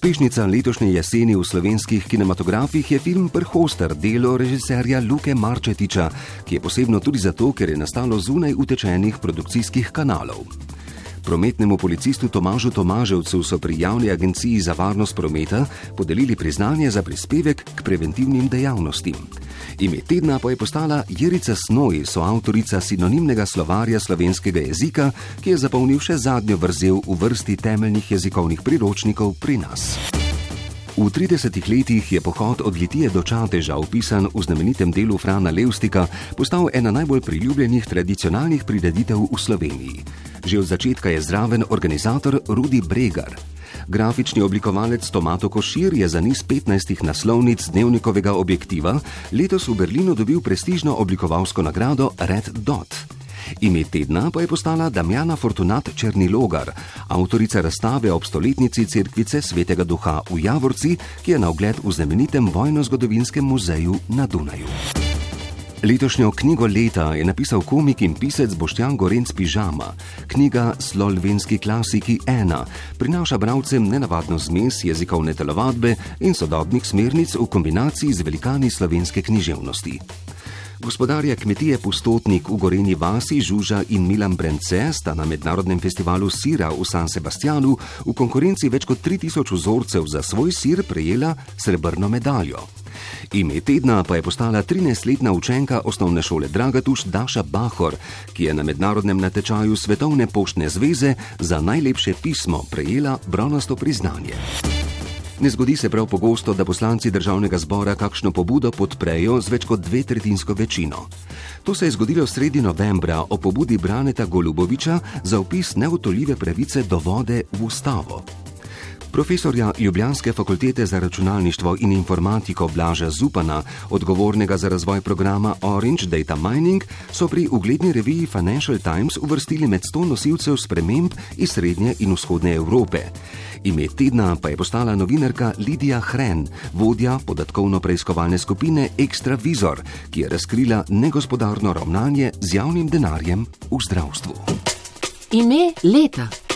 Uspešnica letošnje jeseni v slovenskih kinematografih je film Prhoster, delo režiserja Luke Marčetiča, ki je posebno tudi zato, ker je nastalo zunaj utečenih produkcijskih kanalov. Prometnemu policistu Tomažu Tomaževcu so pri javni agenciji za varnost prometa podelili priznanje za prispevek k preventivnim dejavnostim. Ime tedna pa je postala Jerica Snoj, soavtorica sinonimnega slovarja slovenskega jezika, ki je zapolnil še zadnjo vrzel v vrsti temeljnih jezikovnih priročnikov pri nas. V 30 letih je pohod od Litije do Čateža, opisan v znamenitem delu Frana Levstika, postal ena najbolj priljubljenih tradicionalnih prireditev v Sloveniji. Že od začetka je zraven organizator Rudi Bregar. Grafični oblikovalec Tomato Košir je za niz 15 naslovnic dnevnikovega objektiva letos v Berlinu dobil prestižno oblikovalsko nagrado Red Dot. Ime tedna pa je postala Damjana Fortunat Črnilogar, avtorica razstave ob stoletnici Cerkvice svetega duha v Javorci, ki je na ogled v znamenitem vojno-zgodovinskem muzeju na Dunaju. Letošnjo knjigo leta je napisal komik in pisec Boštjan Gorenc Pižama. Knjiga Slovenski klasiki 1 prinaša bralcem nenavadno zmes jezikovne telovadbe in sodobnih smernic v kombinaciji z velikani slovenske književnosti. Gospodarja kmetije Pustotnik v Goreni vasi Žuža in Milan Brence sta na mednarodnem festivalu sira v San Sebastianu v konkurenci več kot 3000 vzorcev za svoj sir prejela srebrno medaljo. Ime tedna pa je postala 13-letna učenka osnovne šole Dragatuš Daša Bahor, ki je na mednarodnem natečaju Svetovne poštne zveze za najlepše pismo prejela bronasto priznanje. Ne zgodi se prav pogosto, da poslanci državnega zbora kakšno pobudo podprejo z več kot dve tretjinsko večino. To se je zgodilo sredi novembra o pobudi Braneta Goluboviča za upis neotoljive pravice do vode v ustavo. Profesorja Ljubljanske fakultete za računalništvo in informatiko Blaža Zupana, odgovornega za razvoj programa Orange Data Mining, so pri ugledni reviji Financial Times uvrstili med 100 nosilcev sprememb iz srednje in vzhodne Evrope. Ime tedna pa je postala novinarka Lidija Hren, vodja podatkovno-preiskovalne skupine Extra Visor, ki je razkrila negospodarno ravnanje z javnim denarjem v zdravstvu. Ime leta.